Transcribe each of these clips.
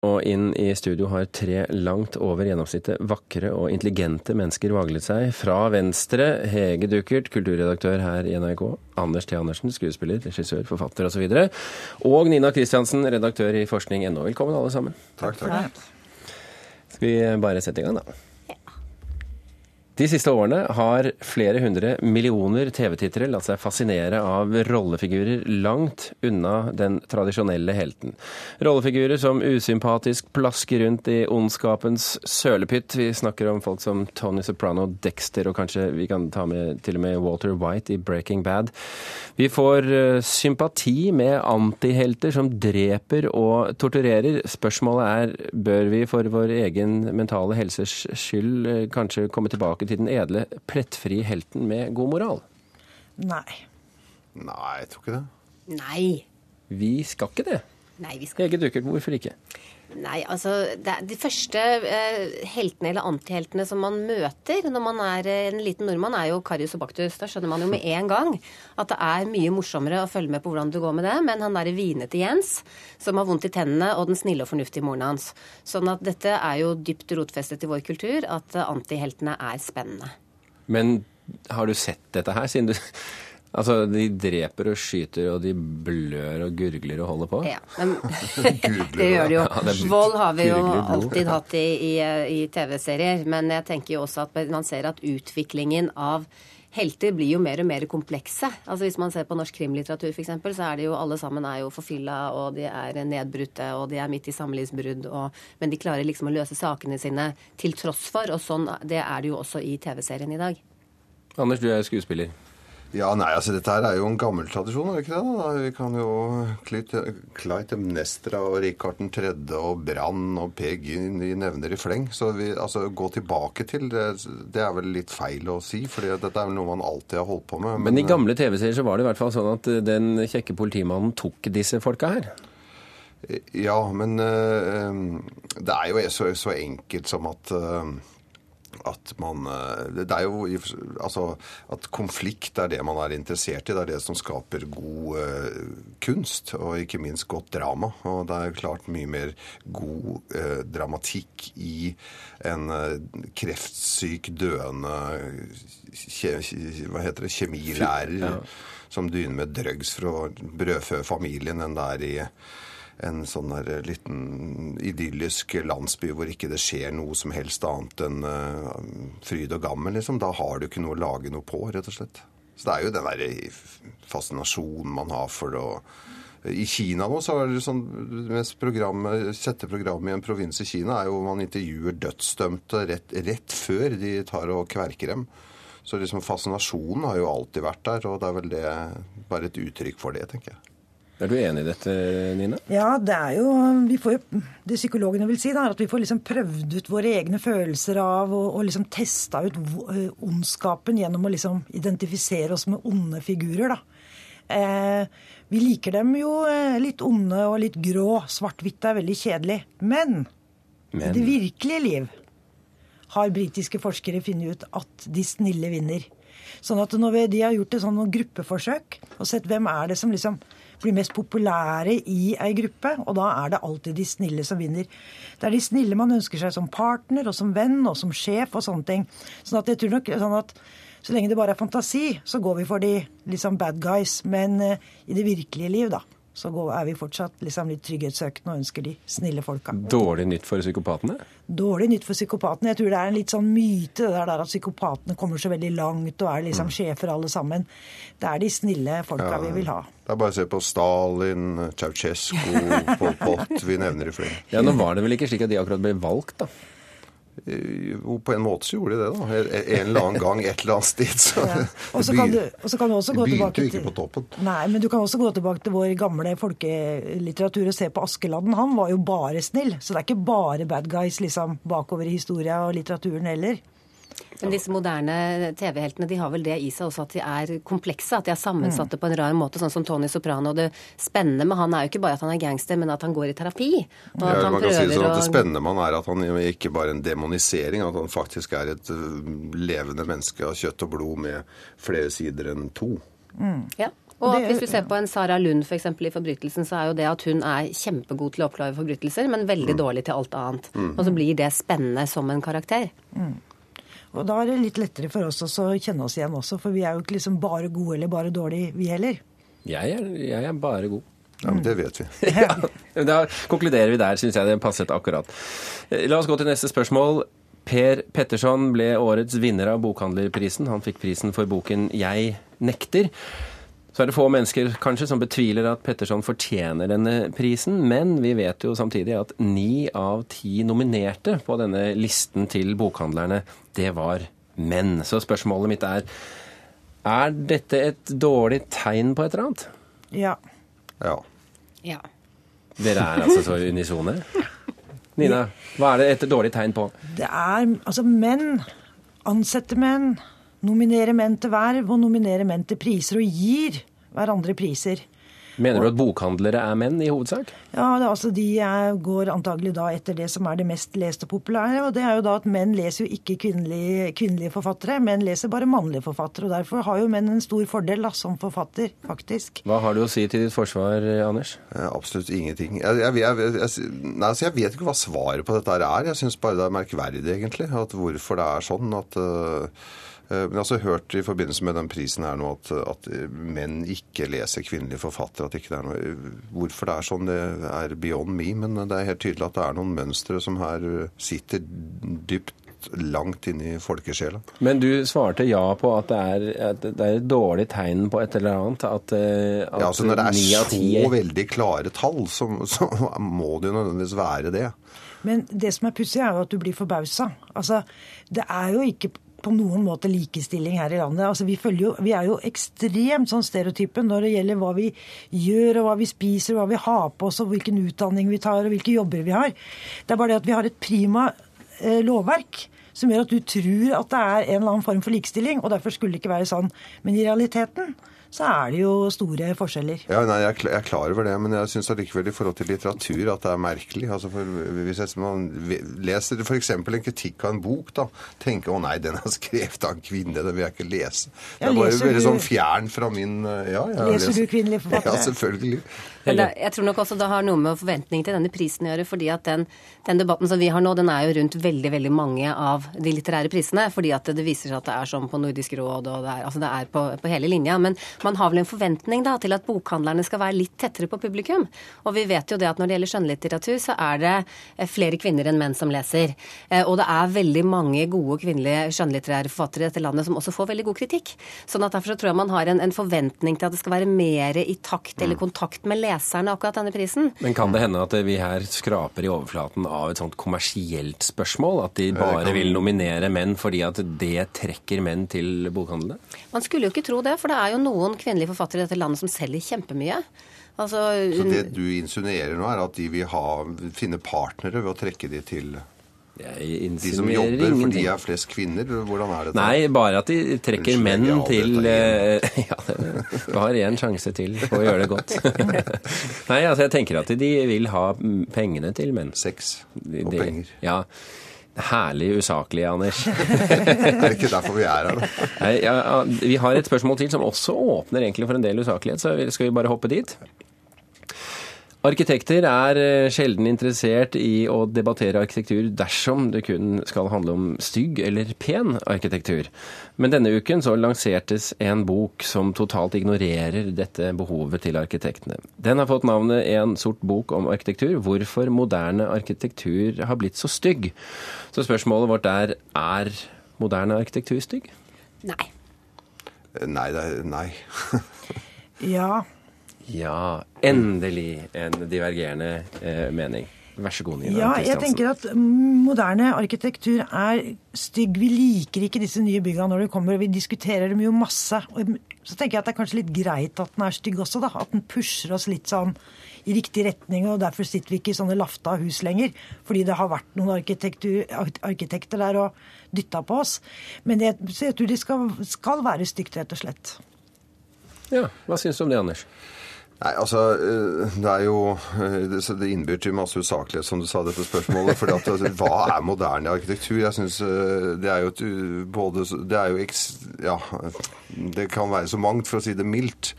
Og inn i studio har tre langt over gjennomsnittet vakre og intelligente mennesker vaglet seg. Fra venstre Hege Duckert, kulturredaktør her i NRK. Anders T. Andersen, skuespiller, regissør, forfatter osv. Og, så og Nina Kristiansen, redaktør i forskning.no. Velkommen alle sammen. Takk, takk. Skal vi bare sette i gang, da? De siste årene har flere hundre millioner TV-tittere latt seg fascinere av rollefigurer langt unna den tradisjonelle helten. Rollefigurer som usympatisk plasker rundt i ondskapens sølepytt. Vi snakker om folk som Tony Soprano, Dexter og kanskje vi kan ta med til og med Walter White i Breaking Bad. Vi får eh, sympati med antihelter som dreper og torturerer. Spørsmålet er bør vi for vår egen mentale helses skyld eh, kanskje komme tilbake til den edle, plettfrie helten med god moral? Nei. Nei, jeg tror ikke det. Nei. Vi skal ikke det. Nei, vi skal Eget Duckert, hvorfor ikke? Nei, altså det er De første eh, heltene eller antiheltene som man møter når man er eh, en liten nordmann, er jo Karius og Baktus. Da skjønner man jo med en gang at det er mye morsommere å følge med på hvordan det går med det. Men han derre vinete Jens, som har vondt i tennene, og den snille og fornuftige moren hans. Sånn at dette er jo dypt rotfestet i vår kultur, at eh, antiheltene er spennende. Men har du sett dette her, siden du Altså, de dreper og skyter, og de blør og gurgler og holder på? Ja, men det gjør de jo. Vold har vi jo alltid hatt i, i, i TV-serier. Men jeg tenker jo også at man ser at utviklingen av helter blir jo mer og mer komplekse. Altså Hvis man ser på norsk krimlitteratur f.eks., så er det jo alle sammen er jo forfylla, og de er nedbrutte, og de er midt i samlivsbrudd, og, men de klarer liksom å løse sakene sine til tross for. Og sånn det er det jo også i TV-serien i dag. Anders, du er skuespiller. Ja, nei, altså dette her er jo en gammel tradisjon, er det ikke det? da? Vi kan jo Clytemnestra og Rikard 3. og Brann og Per Gynt nevner i fleng. Så vi, altså, gå tilbake til det, det er vel litt feil å si, for dette er vel noe man alltid har holdt på med. Men i gamle TV-serier så var det i hvert fall sånn at eh, den kjekke politimannen tok disse folka her. Ja, men eh, det er jo så, så enkelt som at eh, at man eh, Det er jo Altså at konflikt er det man er interessert i. Det er det som skaper god uh, kunst, og ikke minst godt drama. Og det er klart mye mer god uh, dramatikk i en uh, kreftsyk, døende kje, Hva heter det? Kjemilærer Ja. som begynner med drugs for å brødfø familien enn det er i en sånn der liten idyllisk landsby hvor ikke det skjer noe som helst annet enn uh, fryd og gammen, liksom. Da har du ikke noe å lage noe på, rett og slett. Så det er jo den derre fascinasjonen man har for å i Kina nå så er det sånn mest programmet, Sjette programmet i en provins i Kina er jo man intervjuer dødsdømte rett, rett før de tar og kverker dem. Så liksom fascinasjonen har jo alltid vært der, og det er vel det bare et uttrykk for det, tenker jeg. Er du enig i dette, Nina? Ja, det er jo vi får jo, Det psykologene vil si, da, er at vi får liksom prøvd ut våre egne følelser av og, og liksom testa ut ondskapen gjennom å liksom identifisere oss med onde figurer, da. Eh, vi liker dem jo litt onde og litt grå. Svart-hvitt er veldig kjedelig. Men, Men det virkelige liv har britiske forskere funnet ut at de snille vinner. Sånn at når vi, De har gjort et sånn gruppeforsøk og sett hvem er det som liksom blir mest populære i ei gruppe, og da er det alltid de snille som vinner. Det er de snille man ønsker seg som partner og som venn og som sjef og sånne ting. Sånn at jeg tror nok sånn at så lenge det bare er fantasi, så går vi for de liksom bad guys. Men eh, i det virkelige liv, da, så går, er vi fortsatt liksom litt trygghetssøkende og ønsker de snille folka. dårlig nytt for psykopatene? Dårlig nytt for psykopatene. Jeg tror det er en litt sånn myte det der, at psykopatene kommer så veldig langt og er liksom sjefer alle sammen. Det er de snille folka vi vil ha. Det er bare å se på Stalin, Ceaucescu, Pol Pot. Vi nevner i flere. Ja, Nå var det vel ikke slik at de akkurat ble valgt, da? Jo, på en måte så gjorde de det, da. En eller annen gang et eller annet sted. Så Ja. Og så kan, du, kan du også gå tilbake jo ikke på toppen. Nei, men du kan også gå tilbake til vår gamle folkelitteratur og se på Askeladden. Han var jo bare snill, så det er ikke bare bad guys liksom bakover i historia og litteraturen heller. Men disse moderne TV-heltene de har vel det i seg også at de er komplekse. At de er sammensatte på en rar måte, sånn som Tony Soprano. Det spennende med han er jo ikke bare at han er gangster, men at han går i terapi. Og at Ja, han man kan si det sånn at Det spennende med han er at han ikke bare er en demonisering, at han faktisk er et øh, levende menneske av kjøtt og blod med flere sider enn to. Ja. Og at hvis du ser på en Sara Lund for eksempel, i Forbrytelsen, så er jo det at hun er kjempegod til å oppklare forbrytelser, men veldig dårlig til alt annet. Og så blir det spennende som en karakter. Og da er det litt lettere for oss også å kjenne oss igjen også, for vi er jo ikke liksom bare gode eller bare dårlige, vi heller. Jeg er, jeg er bare god. Ja, men det vet vi. Ja, da konkluderer vi der, syns jeg det passet akkurat. Eh, La oss gå til neste spørsmål. Per Petterson ble årets vinner av Bokhandlerprisen. Han fikk prisen for boken 'Jeg nekter'. Så er det få mennesker kanskje som betviler at Petterson fortjener denne prisen, men vi vet jo samtidig at ni av ti nominerte på denne listen til bokhandlerne, det var menn. Så spørsmålet mitt er er dette et dårlig tegn på et eller annet? Ja. Ja. Ja. Dere er altså så unisone? Nina, hva er det et dårlig tegn på? Det er altså menn, Ansette menn, nominerer menn til verv og nominerer menn til priser og gir hverandre priser. Mener du at bokhandlere er menn i hovedsak? Ja, det er altså De er, går antagelig da etter det som er det mest leste og populære. og det er jo da at Menn leser jo ikke kvinnelige, kvinnelige forfattere, menn leser bare mannlige forfattere. og Derfor har jo menn en stor fordel da, som forfatter, faktisk. Hva har du å si til ditt forsvar, Anders? Eh, Absolutt ingenting. Jeg, jeg, jeg, jeg, nei, altså jeg vet ikke hva svaret på dette er. Jeg syns bare det er merkverdig, egentlig. At hvorfor det er sånn. at... øh, men jeg har også hørt i forbindelse med den prisen her nå at, at menn ikke leser kvinnelige forfattere. at ikke det er noe, Hvorfor det er sånn, det er beyond me. Men det er helt tydelig at det er noen mønstre som her øh, sitter dypt langt inne i folkesjela. Men du svarte ja på at det er, at det er et dårlig tegn på et eller annet. At, eh, at Ja, altså Når det er så veldig klare tall, så, så må det jo nødvendigvis være det. Men det som er pussig, er jo at du blir forbausa. Altså, det er jo ikke på noen måte likestilling her i landet. Altså, vi, jo, vi er jo ekstremt sånn stereotype når det gjelder hva vi gjør, og hva vi spiser, hva vi har på oss, og hvilken utdanning vi tar, og hvilke jobber vi har. Det er bare det at vi har et prima eh, lovverk som gjør at du tror at det er en eller annen form for likestilling, og derfor skulle det ikke være sånn. Men i realiteten så er det jo store forskjeller. Ja, nei, Jeg er klar over det, men jeg syns allikevel i forhold til litteratur at det er merkelig. Altså for Hvis jeg, man leser f.eks. en kritikk av en bok, da tenker å nei, den er skrevet av en kvinne, den vil jeg ikke lese. Det er bare veldig sånn fjern fra min eh, ja, Leser du kvinnelige forfattere? Ja, selvfølgelig. Men det, jeg tror nok også det har noe med forventning til denne prisen å gjøre. fordi at den, den debatten som vi har nå, den er jo rundt veldig veldig mange av de litterære prisene. Fordi at det viser seg at det er sånn på Nordisk råd, og det er, altså det er på, på hele linja. Men man har vel en forventning da til at bokhandlerne skal være litt tettere på publikum. Og vi vet jo det at når det gjelder skjønnlitteratur, så er det eh, flere kvinner enn menn som leser. Eh, Og det er veldig mange gode kvinnelige skjønnlitterære forfattere i dette landet som også får veldig god kritikk. Sånn at derfor så tror jeg man har en, en forventning til at det skal være mer i takt eller kontakt med leserne akkurat denne prisen. Men kan det hende at vi her skraper i overflaten av et sånt kommersielt spørsmål? At de bare vil nominere menn fordi at det trekker menn til bokhandlene? Man skulle jo ikke tro det, for det er jo noen kvinnelige forfattere i dette landet som selger kjempemye. Altså, Så det du insinuerer nå, er at de vil ha, finne partnere ved å trekke de til de som jobber jobber, for de er flest kvinner? Hvordan er det? Nei, bare at de trekker Unnskyld, menn til eh, Ja, du har én sjanse til på å gjøre det godt. Nei, altså jeg tenker at de vil ha pengene til menn. Sex og de- penger. Ja. Herlig usaklig, Anders. Er det ikke derfor vi er her, da? Nei, ja, vi har et spørsmål til som også åpner egentlig for en del usaklighet, så skal vi bare hoppe dit. Arkitekter er eh, sjelden interessert i å debattere arkitektur dersom det kun skal handle om stygg eller pen arkitektur. Men denne uken så lansertes en bok som totalt ignorerer dette behovet til arkitektene. Den har fått navnet En sort bok om arkitektur. Hvorfor moderne arkitektur har blitt så stygg. Så spørsmålet vårt er er moderne arkitektur stygg? nei. Nei, det er, nei. Ja, Ja, endelig en divergerende eh, mening. Vær så god, Nina Ja, jeg tenker at moderne arkitektur er stygg. Vi liker ikke disse nye bygga når de kommer. Vi diskuterer dem jo masse. Så tenker jeg at det er kanskje litt greit at den er stygg også, da. At den pusher oss litt sånn i riktig retning, og derfor sitter vi ikke i sånne lafta hus lenger. Fordi det har vært noen arkitekter der og dytta på oss. Men jeg, jeg tror det skal, skal være stygt, rett og slett. Ja, Hva syns du om det, Anders? Nei, altså, eh, Det er jo eh, det, innbyr til masse usaklighet, som du sa, dette spørsmålet. fordi at altså, Hva er moderne arkitektur? Jeg synes eh, Det er jo et både Det er jo Ja, det kan være så mangt, for å si det mildt.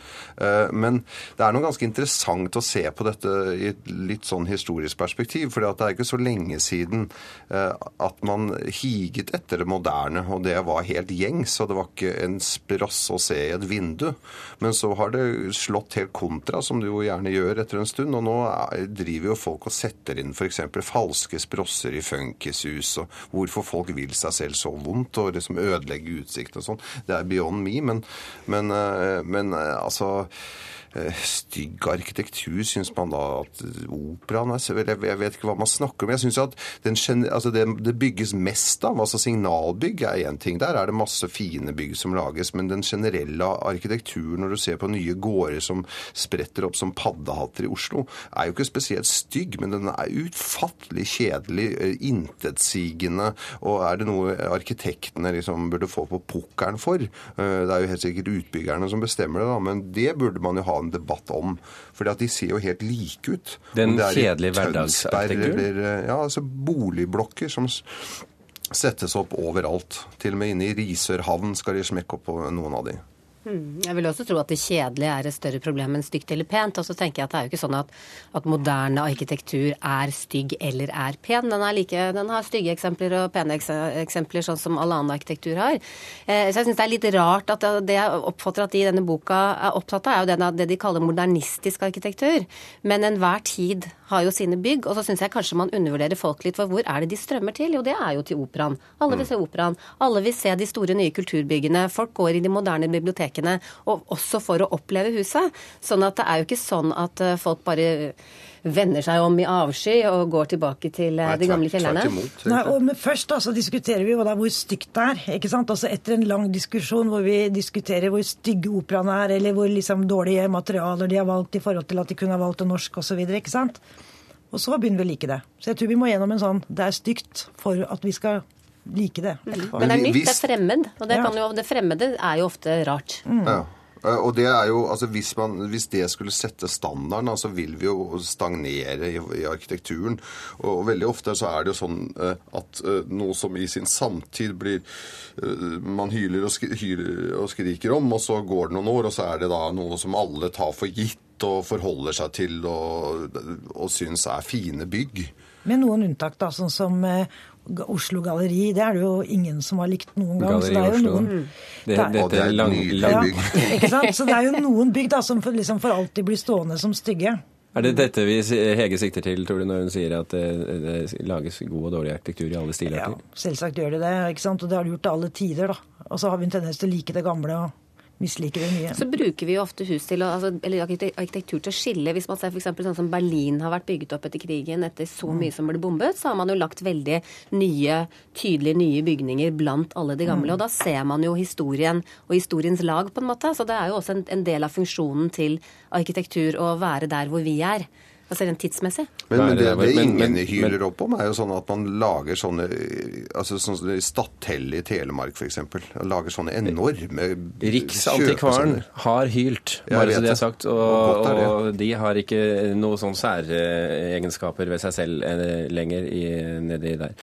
Men det er noe ganske interessant å se på dette i et litt sånn historisk perspektiv. For det er ikke så lenge siden at man higet etter det moderne, og det var helt gjengs. Og det var ikke en spross å se i et vindu. Men så har det slått helt kontra som du jo gjerne gjør etter en stund. Og nå driver jo folk og setter inn f.eks. falske sprosser i funkishus, og hvorfor folk vil seg selv så vondt og liksom ødelegge utsikt og sånn. Det er beyond me, men, men, eh, men eh, altså stygg arkitektur, syns man da at operaen er Jeg vet ikke hva man snakker om. Jeg syns at den, altså det, det, bygges mest av. altså Signalbygg er én ting. Der er det masse fine bygg som lages. Men den generelle arkitekturen, når du ser på nye gårder som spretter opp som paddehatter i Oslo, er jo ikke spesielt stygg, men den er utfattelig kjedelig, eh, intetsigende. Og er det noe arkitektene liksom burde få på pukkelen for? Eh, det er jo helt sikkert utbyggerne som bestemmer det, da, men det burde man jo ha en debatt om. For de ser jo helt like ut. Den kjedelige hverdagsarkitekturen? Eh, ja, altså boligblokker som settes opp overalt. Til og med inne i Risør havn skal de smekke opp på noen av de. Hmm. Jeg vil også tro at det kjedelige er et større problem enn stygt eller pent. Og så tenker jeg at det er jo ikke sånn at, at moderne arkitektur er stygg eller er pen. Den, er like, den har stygge eksempler og pene eksempler, sånn som all annen arkitektur har. Eh, så jeg syns det er litt rart at det jeg oppfatter at de i denne boka er opptatt av, er jo det, det de kaller modernistisk arkitektur. Men enhver tid har jo sine bygg, og så syns jeg kanskje man undervurderer folk litt. For hvor er det de strømmer til? Jo, det er jo til operaen. Alle vil se operaen. Alle vil se de store nye kulturbyggene. Folk går i de moderne bibliotekene, og også for å oppleve huset. Sånn at det er jo ikke sånn at eh, folk bare vender seg om i avsky og går tilbake til eh, Nei, de gamle kjellerne. Imot, Nei, og, men først da, så diskuterer vi da, hvor stygt det er. ikke sant? Altså Etter en lang diskusjon hvor vi diskuterer hvor stygge operaene er, eller hvor liksom dårlige materialer de har valgt i forhold til at de kunne ha valgt det norsk osv. Og så begynner vi å like det. Så jeg tror vi må gjennom en sånn det er stygt for at vi skal like det. Mm. Men det er nytt, det er fremmed. Og det, ja. jo, det fremmede er jo ofte rart. Mm. Ja. Eh, og det er jo, altså hvis, man, hvis det skulle sette standarden, så altså vil vi jo stagnere i, i, arkitekturen. Og veldig ofte så er det jo sånn eh, at eh, noe som i sin samtid blir Man hyler og, hyler og skriker om, og så går det noen år, og så er det da noe som alle tar for gitt og forholder seg til og, og syns er fine bygg. Med noen unntak, da, sånn som Oslo Galleri, det er det jo ingen som har likt noen gang. Galleri så det er jo noen... Det, det, det, det er lang, lang. Ja, ikke sant? Så det er jo noen bygg da, som for, liksom for alltid blir stående som stygge. Er det dette vi, Hege sikter til, tror du, når hun sier at det, det lages god og dårlig arkitektur i alle stilarter? Ja, selvsagt gjør det det. ikke sant? Og det har det gjort til alle tider. da. Og så har vi en tendens til å like det gamle. og misliker det mye. Så bruker vi jo ofte hus til, altså, eller arkitektur til å skille. Hvis man ser f.eks. sånn som Berlin har vært bygget opp etter krigen etter så mye som ble bombet, så har man jo lagt veldig nye, tydelige nye bygninger blant alle de gamle. Mm. Og da ser man jo historien og historiens lag, på en måte. Så det er jo også en, en del av funksjonen til arkitektur å være der hvor vi er. Altså rent tidsmessig. Men, men, det, det ingen hyler opp om, er jo sånn at man lager sånne altså sånn Stadtellet i Telemark f.eks. Lager sånne enorme Riksantikvaren har hylt, bare så det er sagt. Og, og, og, de har ikke noen sånne særegenskaper ved seg selv eh, lenger i, nedi der.